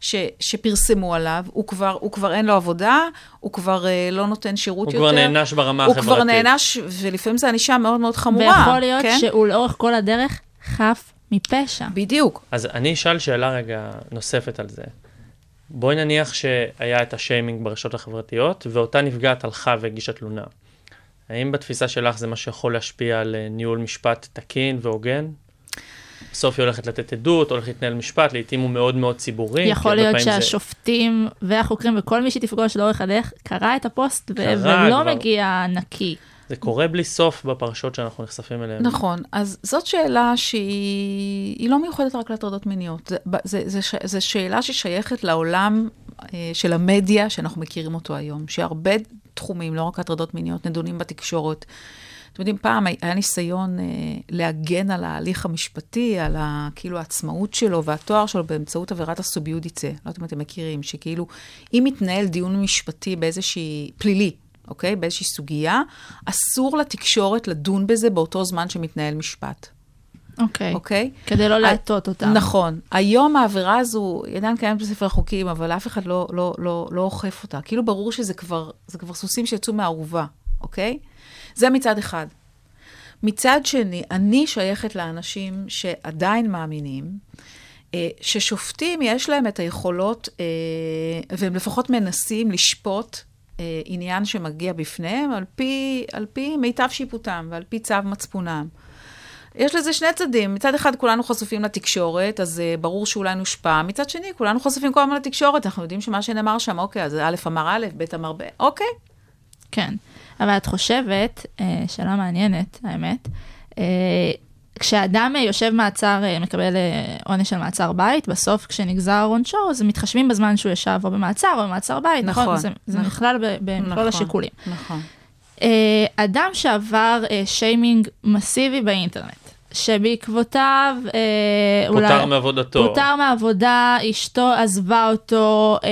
ש, שפרסמו עליו, הוא כבר, הוא כבר אין לו עבודה, הוא כבר אה, לא נותן שירות הוא יותר. כבר נענש ברמה הוא החברתית. כבר נענש, ולפעמים זו ענישה מאוד מאוד חמורה. ויכול להיות כן? שהוא לאורך כל הדרך חף מפשע. בדיוק. אז אני אשאל שאלה רגע נוספת על זה. בואי נניח שהיה את השיימינג ברשתות החברתיות, ואותה נפגעת הלכה והגישה תלונה. האם בתפיסה שלך זה מה שיכול להשפיע על אה, ניהול משפט תקין והוגן? בסוף היא הולכת לתת עדות, הולך להתנהל משפט, לעתים הוא מאוד מאוד ציבורי. יכול להיות פעמים זה- שהשופטים והחוקרים וכל מי שתפגוש לאורך הדרך קרא את הפוסט ו- קרא ולא כבר. מגיע נקי. זה קורה בלי סוף בפרשות שאנחנו נחשפים אליהן. נכון, אז זאת שאלה שהיא היא לא מיוחדת רק להטרדות מיניות. זה, זה, זה, ש- זה שאלה ששייכת לעולם אה, של המדיה שאנחנו מכירים אותו היום, שהרבה תחומים, לא רק הטרדות מיניות, נדונים בתקשורת. אתם יודעים, פעם היה ניסיון אה, להגן על ההליך המשפטי, על ה, כאילו העצמאות שלו והתואר שלו באמצעות עבירת הסוביודיצה. לא יודעת אם אתם מכירים, שכאילו, אם מתנהל דיון משפטי באיזושהי, פלילי, אוקיי? באיזושהי סוגיה, אסור לתקשורת לדון בזה באותו זמן שמתנהל משפט, אוקיי. אוקיי? כדי לא להטות אותם. נכון. היום העבירה הזו, היא עדיין קיימת בספר החוקים, אבל אף אחד לא, לא, לא, לא אוכף אותה. כאילו ברור שזה כבר, כבר סוסים שיצאו מהערובה, אוקיי? זה מצד אחד. מצד שני, אני שייכת לאנשים שעדיין מאמינים אה, ששופטים יש להם את היכולות, אה, והם לפחות מנסים לשפוט אה, עניין שמגיע בפניהם על פי, על פי מיטב שיפוטם ועל פי צו מצפונם. יש לזה שני צדדים. מצד אחד, כולנו חשופים לתקשורת, אז uh, ברור שאולי נושפע. מצד שני, כולנו חשופים כל הזמן לתקשורת, אנחנו יודעים שמה שנאמר שם, אוקיי, אז א' אמר א', ב' אמר ב', אוקיי. כן. אבל את חושבת, אה, שאלה מעניינת, האמת, אה, כשאדם אה, יושב מעצר, אה, מקבל אה, עונש של מעצר בית, בסוף כשנגזר עונשו, אז מתחשבים בזמן שהוא ישב או במעצר או במעצר בית, נכון? נכון, זה, זה נכון. נכלל במכלול נכון. השיקולים. נכון. אה, אדם שעבר אה, שיימינג מסיבי באינטרנט, שבעקבותיו אה, אולי... פוטר מעבודתו. פוטר מעבודה, אשתו עזבה אותו, אה,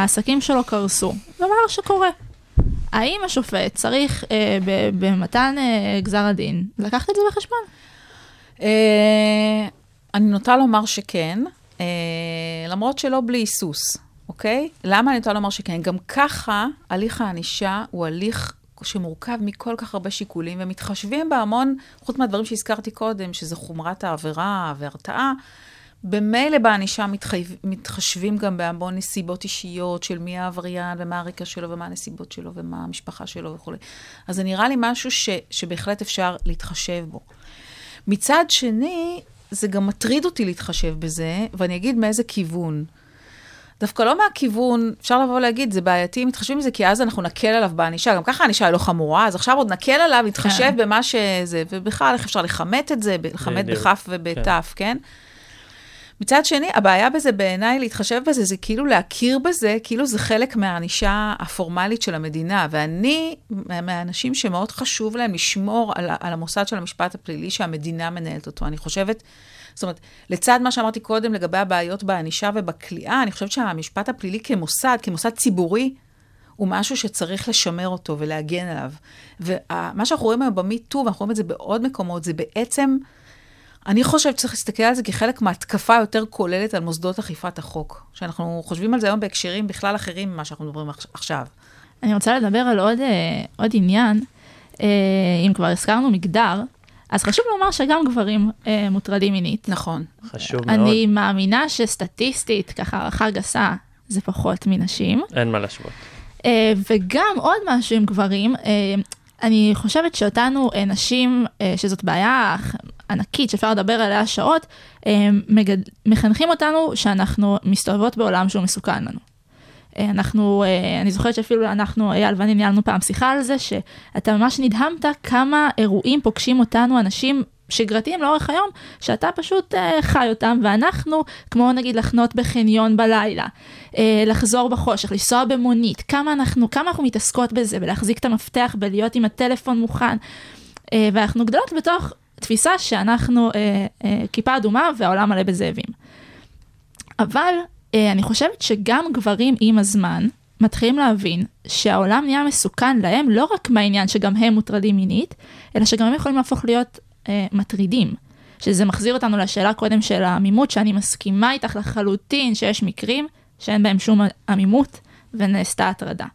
העסקים שלו קרסו. דבר שקורה. האם השופט צריך אה, ב- במתן אה, גזר הדין לקחת את זה בחשבון? אה, אני נוטה לומר שכן, אה, למרות שלא בלי היסוס, אוקיי? למה אני נוטה לומר שכן? גם ככה, הליך הענישה הוא הליך שמורכב מכל כך הרבה שיקולים, ומתחשבים בהמון, חוץ מהדברים שהזכרתי קודם, שזה חומרת העבירה והרתעה, במילא בענישה מתחייב, מתחשבים גם בהמון נסיבות אישיות של מי העבריין ומה הרקע שלו ומה הנסיבות שלו ומה המשפחה שלו וכולי. אז זה נראה לי משהו ש, שבהחלט אפשר להתחשב בו. מצד שני, זה גם מטריד אותי להתחשב בזה, ואני אגיד מאיזה כיוון. דווקא לא מהכיוון, אפשר לבוא ולהגיד, זה בעייתי, אם מתחשבים בזה, כי אז אנחנו נקל עליו בענישה. גם ככה הענישה היא לא חמורה, אז עכשיו עוד נקל עליו, נתחשב כן. במה שזה, ובכלל, איך אפשר לכמת את זה, לכמת בכף ובתף, כן? מצד שני, הבעיה בזה בעיניי, להתחשב בזה, זה כאילו להכיר בזה, כאילו זה חלק מהענישה הפורמלית של המדינה. ואני מה- מהאנשים שמאוד חשוב להם לשמור על, על המוסד של המשפט הפלילי שהמדינה מנהלת אותו. אני חושבת, זאת אומרת, לצד מה שאמרתי קודם לגבי הבעיות בענישה ובכליאה, אני חושבת שהמשפט הפלילי כמוסד, כמוסד ציבורי, הוא משהו שצריך לשמר אותו ולהגן עליו. ומה שאנחנו רואים היום במיטו, ואנחנו רואים את זה בעוד מקומות, זה בעצם, אני חושבת שצריך להסתכל על זה כחלק מהתקפה יותר כוללת על מוסדות אכיפת החוק. שאנחנו חושבים על זה היום בהקשרים בכלל אחרים ממה שאנחנו מדברים עכש- עכשיו. אני רוצה לדבר על עוד, אה, עוד עניין, אה, אם כבר הזכרנו מגדר, אז חשוב לומר שגם גברים אה, מוטרדים מינית. נכון. חשוב מאוד, אני מאמינה שסטטיסטית, ככה הערכה גסה, זה פחות מנשים. אין מה להשוות. אה, וגם עוד משהו עם גברים, אה, אני חושבת שאותנו אה, נשים, אה, שזאת בעיה ענקית שאפשר לדבר עליה שעות, אה, מגד... מחנכים אותנו שאנחנו מסתובבות בעולם שהוא מסוכן לנו. אה, אנחנו, אה, אני זוכרת שאפילו אנחנו, אייל ואני ניהלנו פעם שיחה על זה, שאתה ממש נדהמת כמה אירועים פוגשים אותנו אנשים שגרתיים לאורך היום, שאתה פשוט חי אותם, ואנחנו, כמו נגיד לחנות בחניון בלילה, לחזור בחושך, לנסוע במונית, כמה אנחנו, כמה אנחנו מתעסקות בזה, ולהחזיק את המפתח, ולהיות עם הטלפון מוכן, ואנחנו גדלות בתוך תפיסה שאנחנו אה, אה, כיפה אדומה והעולם מלא בזאבים. אבל אה, אני חושבת שגם גברים עם הזמן מתחילים להבין שהעולם נהיה מסוכן להם לא רק מהעניין שגם הם מוטרדים מינית, אלא שגם הם יכולים להפוך להיות אה, מטרידים. שזה מחזיר אותנו לשאלה קודם של העמימות, שאני מסכימה איתך לחלוטין שיש מקרים שאין בהם שום עמימות ונעשתה הטרדה.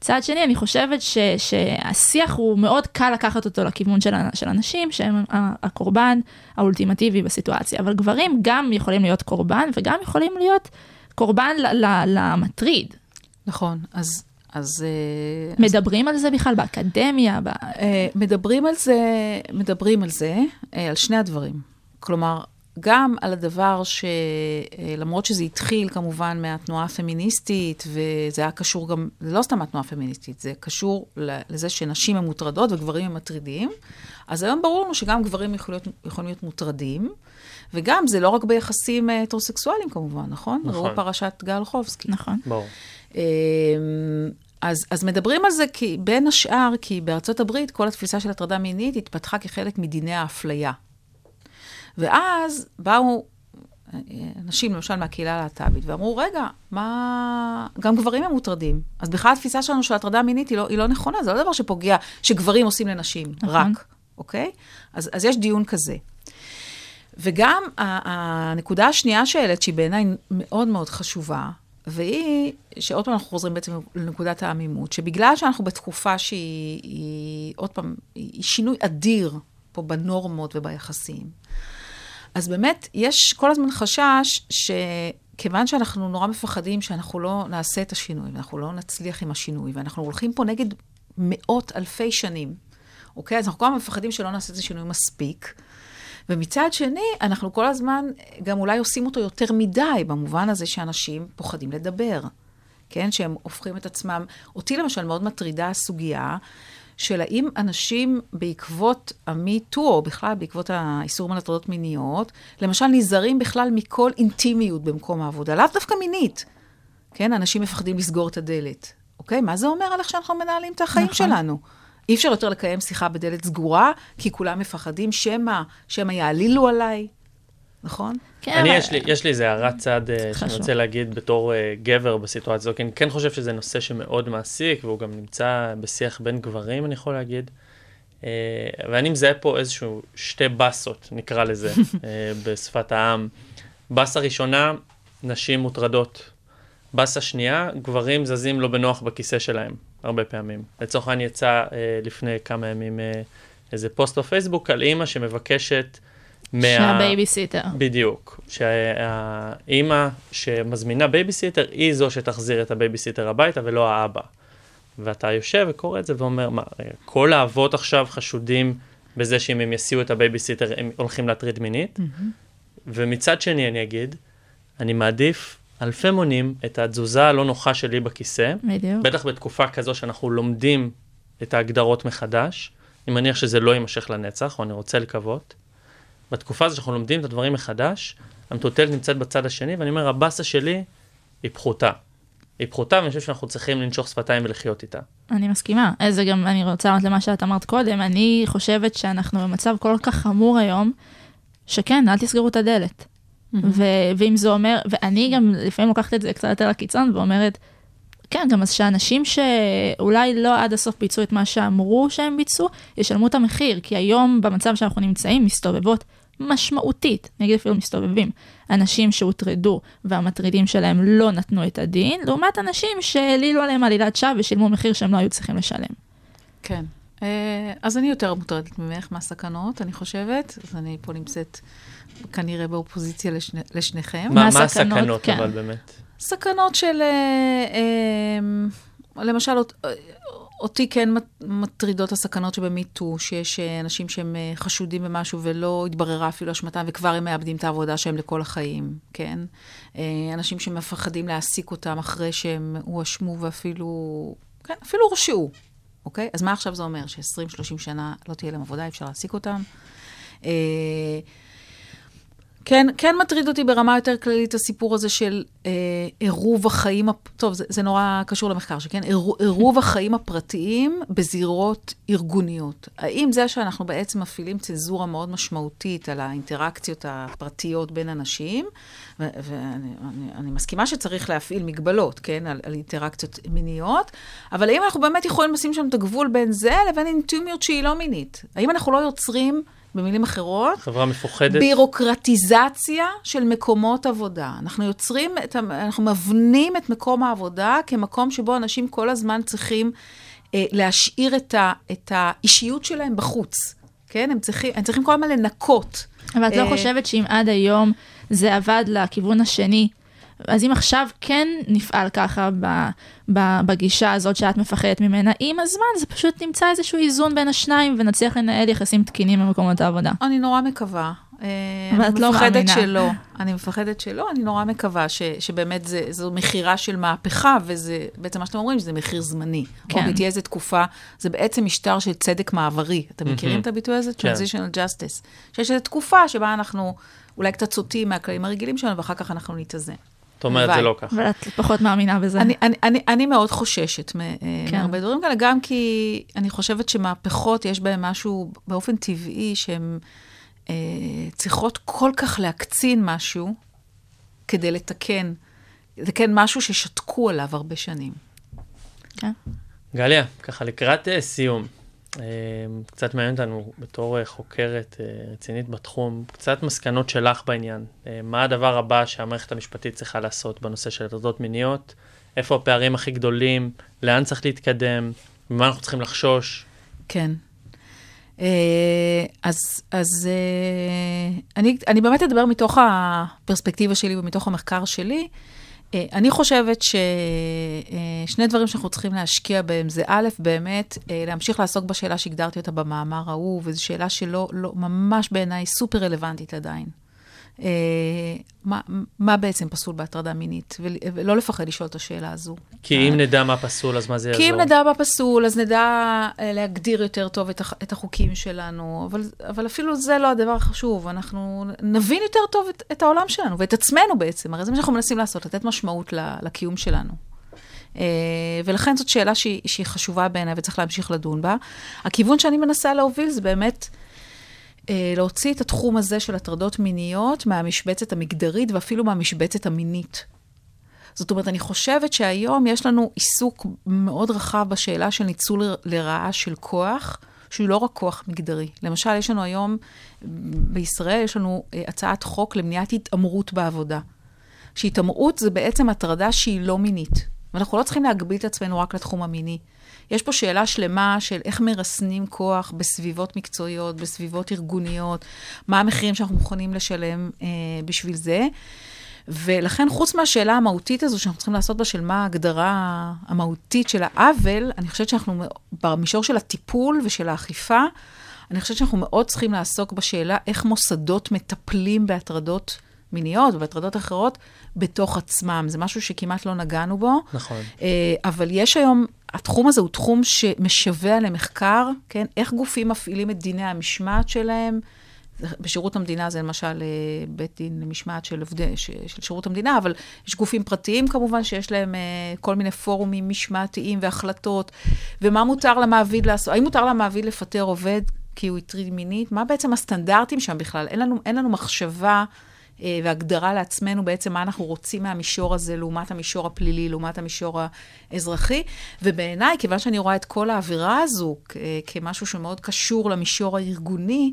צד שני, אני חושבת ש, שהשיח הוא מאוד קל לקחת אותו לכיוון של, של אנשים שהם הקורבן האולטימטיבי בסיטואציה, אבל גברים גם יכולים להיות קורבן וגם יכולים להיות קורבן ל- ל- למטריד. נכון. אז... אז, אה, מדברים על זה בכלל באקדמיה, ב... אה, מדברים על זה, מדברים על זה, אה, על שני הדברים. כלומר, גם על הדבר שלמרות שזה התחיל כמובן מהתנועה הפמיניסטית, וזה היה קשור גם, זה לא סתם התנועה הפמיניסטית, זה קשור ל- לזה שנשים הן מוטרדות וגברים הם מטרידים, אז היום ברור לנו שגם גברים יכולים להיות, יכולים להיות מוטרדים, וגם זה לא רק ביחסים אה, הטרוסקסואליים כמובן, נכון? נכון. ראו פרשת גל חובסקי. נכון. ברור. אמ, אז, אז מדברים על זה כי, בין השאר, כי בארצות הברית כל התפיסה של הטרדה מינית התפתחה כחלק מדיני האפליה. ואז באו אה, אנשים, למשל מהקהילה הלהט"בית, ואמרו, רגע, מה... גם גברים הם מוטרדים. אז בכלל התפיסה שלנו של הטרדה מינית היא לא, היא לא נכונה, זה לא דבר שפוגע, שגברים עושים לנשים, נכון. רק, אוקיי? אז, אז יש דיון כזה. וגם הנקודה השנייה שהעלית, שהיא בעיניי מאוד מאוד חשובה, והיא, שעוד פעם אנחנו חוזרים בעצם לנקודת העמימות, שבגלל שאנחנו בתקופה שהיא, היא, עוד פעם, היא שינוי אדיר פה בנורמות וביחסים, אז באמת יש כל הזמן חשש שכיוון שאנחנו נורא מפחדים שאנחנו לא נעשה את השינוי, ואנחנו לא נצליח עם השינוי, ואנחנו הולכים פה נגד מאות אלפי שנים, אוקיי? אז אנחנו כל הזמן מפחדים שלא נעשה את השינוי מספיק. ומצד שני, אנחנו כל הזמן גם אולי עושים אותו יותר מדי, במובן הזה שאנשים פוחדים לדבר, כן? שהם הופכים את עצמם... אותי למשל מאוד מטרידה הסוגיה של האם אנשים בעקבות ה-MeToo, או בכלל בעקבות האיסורים על הטרדות מיניות, למשל נזהרים בכלל מכל אינטימיות במקום העבודה, לאו דווקא מינית. כן? אנשים מפחדים לסגור את הדלת. אוקיי? מה זה אומר על איך שאנחנו מנהלים את החיים נכון. שלנו? אי אפשר יותר לקיים שיחה בדלת סגורה, כי כולם מפחדים שמא, שמא יעלילו עליי, נכון? כן, אני, אבל- יש לי, יש לי איזה הערת צד אה, שאני. רוצה להגיד בתור אה, גבר בסיטואציה הזו, כי אני כן חושב שזה נושא שמאוד מעסיק, והוא גם נמצא בשיח בין גברים, אני יכול להגיד. אה, ואני מזהה פה איזשהו שתי באסות, נקרא לזה, אה, בשפת העם. באסה ראשונה, נשים מוטרדות. באסה שנייה, גברים זזים לא בנוח בכיסא שלהם, הרבה פעמים. לצורך העניין יצא אה, לפני כמה ימים אה, איזה פוסט בפייסבוק על אימא שמבקשת מה... שהבייביסיטר. בדיוק. שהאימא שמזמינה בייביסיטר היא זו שתחזיר את הבייביסיטר הביתה ולא האבא. ואתה יושב וקורא את זה ואומר, מה, רגע, כל האבות עכשיו חשודים בזה שאם הם יסיעו את הבייביסיטר הם הולכים להטריד מינית? ומצד שני אני אגיד, אני מעדיף אלפי מונים את התזוזה הלא נוחה שלי בכיסא, בדיוק. בטח בתקופה כזו שאנחנו לומדים את ההגדרות מחדש. אני מניח שזה לא יימשך לנצח, או אני רוצה לקוות. בתקופה הזו שאנחנו לומדים את הדברים מחדש, המטוטלת נמצאת בצד השני, ואני אומר, הבאסה שלי היא פחותה. היא פחותה, ואני חושב שאנחנו צריכים לנשוך שפתיים ולחיות איתה. אני מסכימה. אה, זה גם, אני רוצה לענות למה שאת אמרת קודם, אני חושבת שאנחנו במצב כל כך חמור היום, שכן, אל תסגרו את הדלת. ו- ואם זה אומר, ואני גם לפעמים לוקחת את זה קצת יותר לקיצון ואומרת, כן, גם אז שאנשים שאולי לא עד הסוף ביצעו את מה שאמרו שהם ביצעו, ישלמו את המחיר, כי היום במצב שאנחנו נמצאים מסתובבות משמעותית, אני אגיד אפילו מסתובבים, אנשים שהוטרדו והמטרידים שלהם לא נתנו את הדין, לעומת אנשים שהעלילו עליהם עלילת שווא ושילמו מחיר שהם לא היו צריכים לשלם. כן. אה, אז אני יותר מוטרדת ממך מהסכנות, אני חושבת. אז אני פה נמצאת כנראה באופוזיציה לשני, לשניכם. מה, מה? הסכנות, כן. אבל באמת? סכנות של, אה, אה, למשל, אה, אותי כן מט- מטרידות הסכנות שבמיטו, שיש אה, אנשים שהם אה, חשודים במשהו ולא התבררה אפילו אשמתם, וכבר הם מאבדים את העבודה שלהם לכל החיים, כן? אה, אנשים שמפחדים להעסיק אותם אחרי שהם הואשמו ואפילו, כן, אפילו הורשעו, אוקיי? אז מה עכשיו זה אומר? ש-20-30 שנה לא תהיה להם עבודה, אי אפשר להעסיק אותם? כן, כן מטריד אותי ברמה יותר כללית הסיפור הזה של אה, עירוב החיים, טוב, זה, זה נורא קשור למחקר שכן, עירו- עירוב החיים הפרטיים בזירות ארגוניות. האם זה שאנחנו בעצם מפעילים צנזורה מאוד משמעותית על האינטראקציות הפרטיות בין אנשים, ואני אני, אני מסכימה שצריך להפעיל מגבלות, כן, על, על אינטראקציות מיניות, אבל האם אנחנו באמת יכולים לשים שם את הגבול בין זה לבין אינטימיות שהיא לא מינית? האם אנחנו לא יוצרים, במילים אחרות, חברה מפוחדת. בירוקרטיזציה של מקומות עבודה. אנחנו יוצרים, את, אנחנו מבנים את מקום העבודה כמקום שבו אנשים כל הזמן צריכים אה, להשאיר את, ה, את האישיות שלהם בחוץ. כן? הם צריכים, הם צריכים כל הזמן לנקות. אבל את לא אה, חושבת שאם עד היום זה עבד לכיוון השני, אז אם עכשיו כן נפעל ככה בגישה הזאת שאת מפחדת ממנה, עם הזמן זה פשוט נמצא איזשהו איזון בין השניים ונצליח לנהל יחסים תקינים במקומות העבודה. אני נורא מקווה. אה, אבל אני את לא מפחדת מאמינה. שלא. אני מפחדת שלא, אני נורא מקווה ש, שבאמת זה, זו מכירה של מהפכה, וזה בעצם מה שאתם אומרים, שזה מחיר זמני. כן. או תהיה איזו תקופה, זה בעצם משטר של צדק מעברי. אתם מכירים את הביטוי הזה? כן. Transitional Justice. שיש איזו תקופה שבה אנחנו אולי קצת סוטים מהכללים הרגילים שלנו, ואחר כך אנחנו נתאזן. את אומרת, זה. לא ככה. אבל את פחות מאמינה בזה. אני, אני, אני, אני מאוד חוששת מ- כן. מהרבה דברים כאלה, גם כי אני חושבת שמהפכות, יש בהן משהו באופן טבעי, שהן אה, צריכות כל כך להקצין משהו כדי לתקן, לתקן משהו ששתקו עליו הרבה שנים. כן. גליה, ככה לקראת אה, סיום, אה, קצת מעניין אותנו בתור אה, חוקרת אה, רצינית בתחום, קצת מסקנות שלך בעניין. אה, מה הדבר הבא שהמערכת המשפטית צריכה לעשות בנושא של הטרדות מיניות? איפה הפערים הכי גדולים? לאן צריך להתקדם? ממה אנחנו צריכים לחשוש? כן. אז, אז אני, אני באמת אדבר מתוך הפרספקטיבה שלי ומתוך המחקר שלי. אה, אני חושבת ששני דברים שאנחנו צריכים להשקיע בהם זה א', באמת, אה, להמשיך לעסוק בשאלה שהגדרתי אותה במאמר ההוא, וזו שאלה שלא, לא, ממש בעיניי סופר רלוונטית עדיין. אה, מה, מה בעצם פסול בהטרדה מינית? ול- ולא לפחד לשאול את השאלה הזו. כי אם נדע מה פסול, אז מה זה יעזור? כי אם נדע מה פסול, אז נדע אה, להגדיר יותר טוב את, הח, את החוקים שלנו, אבל, אבל אפילו זה לא הדבר החשוב, אנחנו נבין יותר טוב את, את העולם שלנו ואת עצמנו בעצם, הרי זה מה שאנחנו מנסים לעשות, לתת משמעות לקיום שלנו. אה, ולכן זאת שאלה שהיא, שהיא חשובה בעיניי וצריך להמשיך לדון בה. הכיוון שאני מנסה להוביל זה באמת אה, להוציא את התחום הזה של הטרדות מיניות מהמשבצת המגדרית ואפילו מהמשבצת המינית. זאת אומרת, אני חושבת שהיום יש לנו עיסוק מאוד רחב בשאלה של ניצול לרעה של כוח, שהוא לא רק כוח מגדרי. למשל, יש לנו היום, בישראל יש לנו אה, הצעת חוק למניעת התעמרות בעבודה. שהתעמרות זה בעצם הטרדה שהיא לא מינית. ואנחנו לא צריכים להגביל את עצמנו רק לתחום המיני. יש פה שאלה שלמה של איך מרסנים כוח בסביבות מקצועיות, בסביבות ארגוניות, מה המחירים שאנחנו מוכנים לשלם אה, בשביל זה. ולכן, חוץ מהשאלה המהותית הזו שאנחנו צריכים לעשות בה, של מה ההגדרה המהותית של העוול, אני חושבת שאנחנו, במישור של הטיפול ושל האכיפה, אני חושבת שאנחנו מאוד צריכים לעסוק בשאלה איך מוסדות מטפלים בהטרדות מיניות ובהטרדות אחרות בתוך עצמם. זה משהו שכמעט לא נגענו בו. נכון. אה, אבל יש היום, התחום הזה הוא תחום שמשווע למחקר, כן? איך גופים מפעילים את דיני המשמעת שלהם, בשירות המדינה זה למשל אה, בית דין למשמעת של, עובדי, של שירות המדינה, אבל יש גופים פרטיים כמובן שיש להם אה, כל מיני פורומים משמעתיים והחלטות, ומה מותר למעביד לעשות, האם מותר למעביד לפטר עובד כי הוא הטריד מינית? מה בעצם הסטנדרטים שם בכלל? אין לנו, אין לנו מחשבה והגדרה לעצמנו בעצם מה אנחנו רוצים מהמישור הזה לעומת המישור הפלילי, לעומת המישור האזרחי. ובעיניי, כיוון שאני רואה את כל האווירה הזו כ- כמשהו שמאוד קשור למישור הארגוני,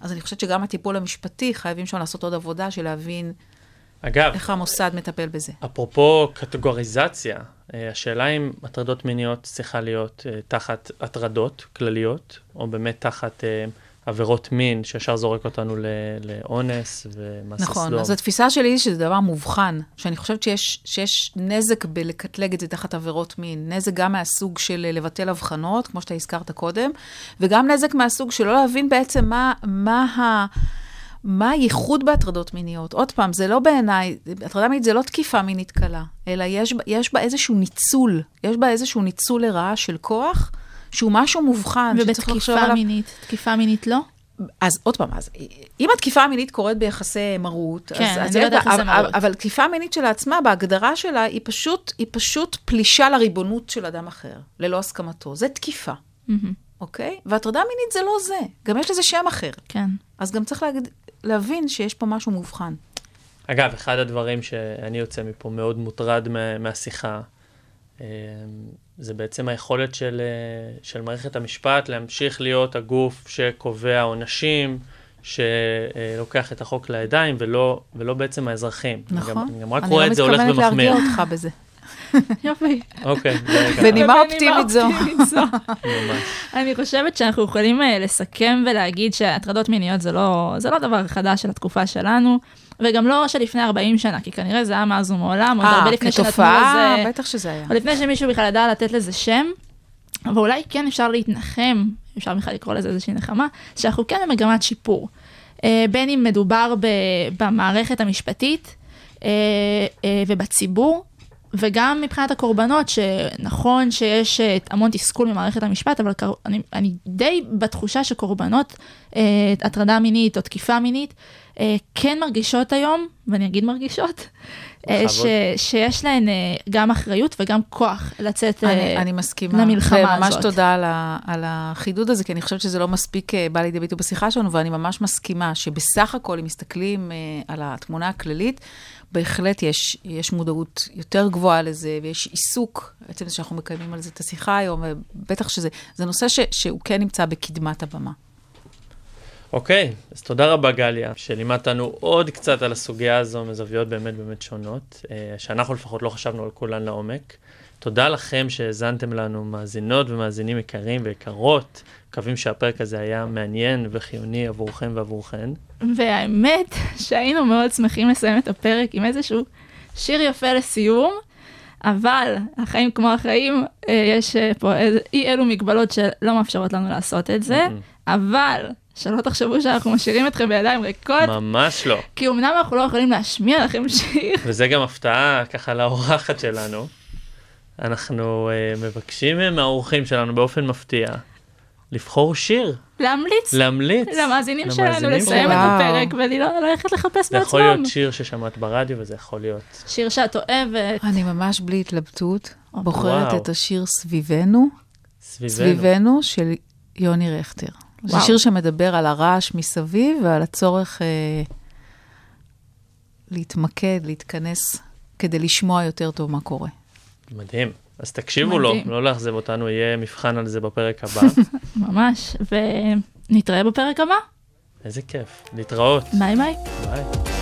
אז אני חושבת שגם הטיפול המשפטי, חייבים שם לעשות עוד עבודה של להבין אגב, איך המוסד מטפל בזה. אפרופו קטגוריזציה, אה, השאלה אם הטרדות מיניות צריכה להיות אה, תחת הטרדות כלליות, או באמת תחת אה, עבירות מין, שישר זורק אותנו ל- לאונס ומעשה נכון, סדום. אז התפיסה שלי היא שזה דבר מובחן, שאני חושבת שיש, שיש נזק בלקטלג את זה תחת עבירות מין. נזק גם מהסוג של אה, לבטל הבחנות, כמו שאתה הזכרת קודם, וגם נזק מהסוג של לא להבין בעצם מה, מה ה... מה הייחוד בהטרדות מיניות? עוד פעם, זה לא בעיניי, הטרדה מינית זה לא תקיפה מינית קלה, אלא יש, יש בה איזשהו ניצול, יש בה איזשהו ניצול לרעה של כוח, שהוא משהו מובחן, שצריך לחשוב ובתקיפה עליו. מינית, תקיפה מינית לא? אז עוד פעם, אז אם התקיפה המינית קורית ביחסי מרות, כן, אז, אני אז יודעת יודעת, איך זה אבל, מרות. אבל תקיפה מינית שלעצמה, בהגדרה שלה, היא פשוט, היא פשוט פלישה לריבונות של אדם אחר, ללא הסכמתו. זה תקיפה, מהמם. אוקיי? והטרדה מינית זה לא זה, גם יש לזה שם אחר. כן. אז גם צריך להגיד, להבין שיש פה משהו מובחן. אגב, אחד הדברים שאני יוצא מפה מאוד מוטרד מה, מהשיחה, אה, זה בעצם היכולת של, אה, של מערכת המשפט להמשיך להיות הגוף שקובע עונשים, שלוקח את החוק לידיים, ולא, ולא בעצם האזרחים. אני נכון? גם, אני גם רק אני רואה לא את זה הולך מתכוונת להרגיע ומחמיר. אותך בזה. יופי. אוקיי, בנימה אופטימית זו. אני חושבת שאנחנו יכולים אה, לסכם ולהגיד שהטרדות מיניות זה לא, זה לא דבר חדש של התקופה שלנו, וגם לא שלפני 40 שנה, כי כנראה זה היה מאז ומעולם, עוד הרבה לפני שנתנו כתופעה, לזה, בטח שזה היה. עוד לפני שמישהו בכלל ידע לתת לזה שם, אבל אולי כן אפשר להתנחם, אפשר בכלל לקרוא לזה איזושהי נחמה, שאנחנו כן במגמת שיפור. אה, בין אם מדובר במערכת המשפטית אה, אה, ובציבור, וגם מבחינת הקורבנות, שנכון שיש אה, המון תסכול ממערכת המשפט, אבל אני, אני די בתחושה שקורבנות אה, הטרדה מינית או תקיפה מינית, אה, כן מרגישות היום, ואני אגיד מרגישות, אה, ש. שיש להן אה, גם אחריות וגם כוח לצאת אני, אה, אני מסכימה. למלחמה וממש הזאת. תודה על, ה, על החידוד הזה, כי אני חושבת שזה לא מספיק אה, בא לידי ביטוי בשיחה שלנו, ואני ממש מסכימה שבסך הכל, אם מסתכלים אה, על התמונה הכללית, בהחלט יש, יש מודעות יותר גבוהה לזה, ויש עיסוק, עצם זה שאנחנו מקיימים על זה את השיחה היום, ובטח שזה זה נושא ש, שהוא כן נמצא בקדמת הבמה. אוקיי, אז תודה רבה גליה, שלימדת לנו עוד קצת על הסוגיה הזו מזוויות באמת באמת שונות, אה, שאנחנו לפחות לא חשבנו על כולן לעומק. תודה לכם שהאזנתם לנו, מאזינות ומאזינים יקרים ויקרות. מקווים שהפרק הזה היה מעניין וחיוני עבורכם ועבורכן. והאמת שהיינו מאוד שמחים לסיים את הפרק עם איזשהו שיר יפה לסיום, אבל החיים כמו החיים, אה, יש אה, פה אי אלו מגבלות שלא מאפשרות לנו לעשות את זה, אבל שלא תחשבו שאנחנו משאירים אתכם בידיים ריקות, ממש לא. כי אמנם אנחנו לא יכולים להשמיע לכם שיר, וזה גם הפתעה ככה לאורחת שלנו. אנחנו uh, מבקשים אה, מהאורחים שלנו באופן מפתיע לבחור שיר, להמליץ להמליץ. למאזינים שלנו לסיים את. הפרק וללכת לחפש זה יכול בעצמם. להיות שיר ששמעת ברדיו וזה יכול להיות שיר שאת אוהבת. אני ממש בלי התלבטות בוחרת וואו. את השיר סביבנו, סביבנו. סביבנו של יוני רכטר. זה וואו. שיר שמדבר על הרעש מסביב ועל הצורך אה, להתמקד, להתכנס, כדי לשמוע יותר טוב מה קורה. מדהים. אז תקשיבו לו, מדהים. לא לאכזב אותנו, יהיה מבחן על זה בפרק הבא. ממש, ונתראה בפרק הבא. איזה כיף. להתראות. ביי ביי. ביי.